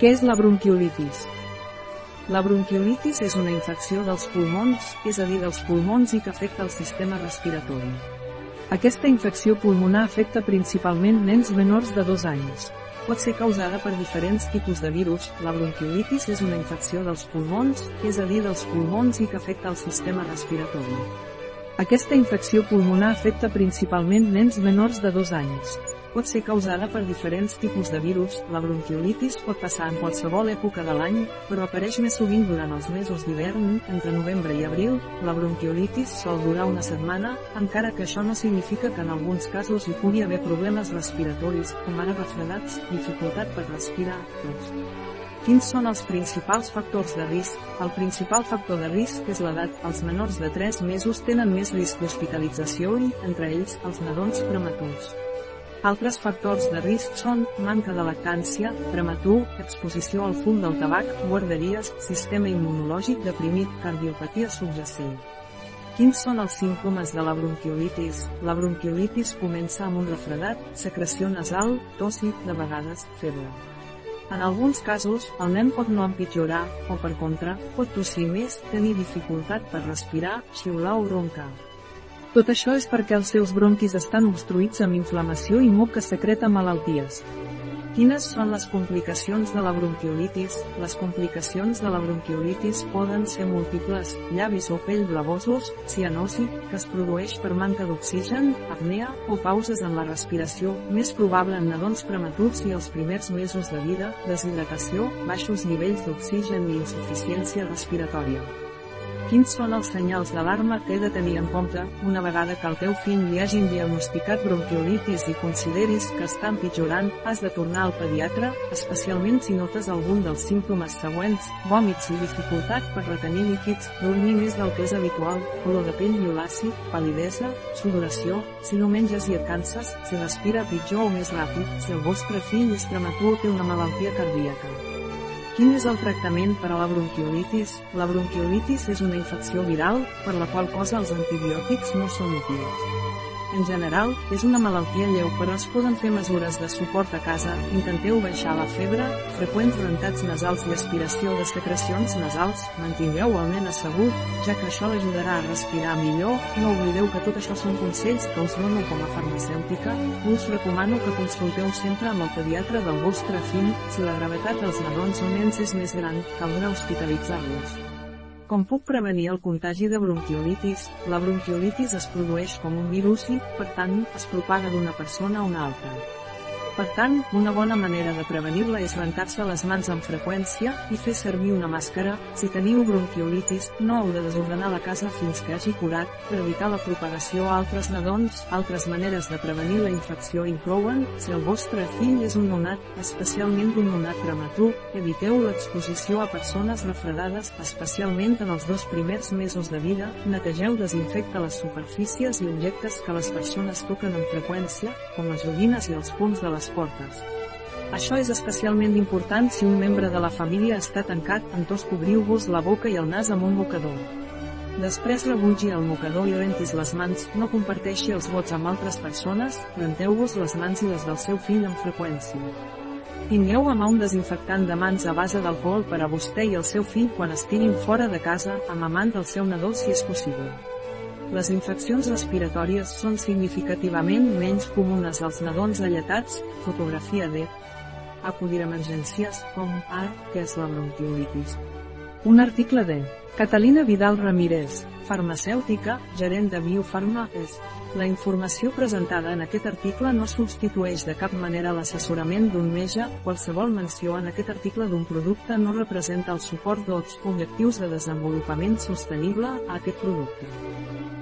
Què és la bronquiolitis? La bronquiolitis és una infecció dels pulmons, és a dir dels pulmons i que afecta el sistema respiratori. Aquesta infecció pulmonar afecta principalment nens menors de 2 anys. Pot ser causada per diferents tipus de virus, la bronquiolitis és una infecció dels pulmons, és a dir dels pulmons i que afecta el sistema respiratori. Aquesta infecció pulmonar afecta principalment nens menors de 2 anys. Pot ser causada per diferents tipus de virus, la bronquiolitis pot passar en qualsevol època de l'any, però apareix més sovint durant els mesos d'hivern, entre novembre i abril, la bronquiolitis sol durar una setmana, encara que això no significa que en alguns casos hi pugui haver problemes respiratoris, com ara refredats, dificultat per respirar, tos. Quins són els principals factors de risc? El principal factor de risc és l'edat. Els menors de 3 mesos tenen més risc d'hospitalització i, entre ells, els nadons prematurs. Altres factors de risc són manca de lactància, prematur, exposició al fum del tabac, guarderies, sistema immunològic deprimit, cardiopatia subjacent. Quins són els símptomes de la bronquiolitis? La bronquiolitis comença amb un refredat, secreció nasal, tos i, de vegades, febre. En alguns casos, el nen pot no empitjorar, o per contra, pot tossir més, tenir dificultat per respirar, xiular o roncar. Tot això és perquè els seus bronquis estan obstruïts amb inflamació i moc que secreta malalties. Quines són les complicacions de la bronquiolitis? Les complicacions de la bronquiolitis poden ser múltiples, llavis o pell blavosos, cianosi, que es produeix per manca d'oxigen, apnea, o pauses en la respiració, més probable en nadons prematurs i els primers mesos de vida, deshidratació, baixos nivells d'oxigen i insuficiència respiratòria. Quins són els senyals d'alarma que he de tenir en compte, una vegada que al teu fill li hagin diagnosticat bronquiolitis i consideris que està empitjorant, has de tornar al pediatre, especialment si notes algun dels símptomes següents, vòmits i dificultat per retenir líquids, dormir més del que és habitual, color de pell violaci, palidesa, sudoració, si no menges i et canses, si respira pitjor o més ràpid, si el vostre fill és prematur o té una malaltia cardíaca. Quin és el tractament per a la bronquiolitis? La bronquiolitis és una infecció viral, per la qual cosa els antibiòtics no són útils. En general, és una malaltia lleu però es poden fer mesures de suport a casa, intenteu baixar la febre, freqüents rentats nasals i aspiració de secrecions nasals, mantingueu el nen assegut, ja que això l'ajudarà a respirar millor, no oblideu que tot això són consells que us dono com a farmacèutica, us recomano que consulteu sempre amb el pediatre del vostre fill, si la gravetat dels nadons o nens és més gran, caldrà hospitalitzar-los. Com puc prevenir el contagi de bronquiolitis? La bronquiolitis es produeix com un virus i, per tant, es propaga d'una persona a una altra. Per tant, una bona manera de prevenir-la és rentar-se les mans amb freqüència i fer servir una màscara. Si teniu bronquiolitis, no heu de desordenar la casa fins que hagi curat, per evitar la propagació a altres nadons. Altres maneres de prevenir la infecció inclouen, si el vostre fill és un nonat, especialment un nonat prematur, eviteu l'exposició a persones refredades, especialment en els dos primers mesos de vida, netegeu desinfecta les superfícies i objectes que les persones toquen amb freqüència, com les joguines i els punts de les portes. Això és especialment important si un membre de la família està tancat, en tos cobriu-vos la boca i el nas amb un mocador. Després rebutgi el mocador i rentis les mans, no comparteixi els vots amb altres persones, renteu-vos les mans i les del seu fill amb freqüència. Tingueu a mà un desinfectant de mans a base d'alcohol per a vostè i el seu fill quan estiguin fora de casa, amamant del seu nadó si és possible. Les infeccions respiratòries són significativament menys comunes als nadons alletats, fotografia de acudir a emergències, com ara, que és la bronquiolitis. Un article de Catalina Vidal Ramírez, farmacèutica, gerent de Biofarma, és la informació presentada en aquest article no substitueix de cap manera l'assessorament d'un metge, qualsevol menció en aquest article d'un producte no representa el suport dels objectius de desenvolupament sostenible a aquest producte.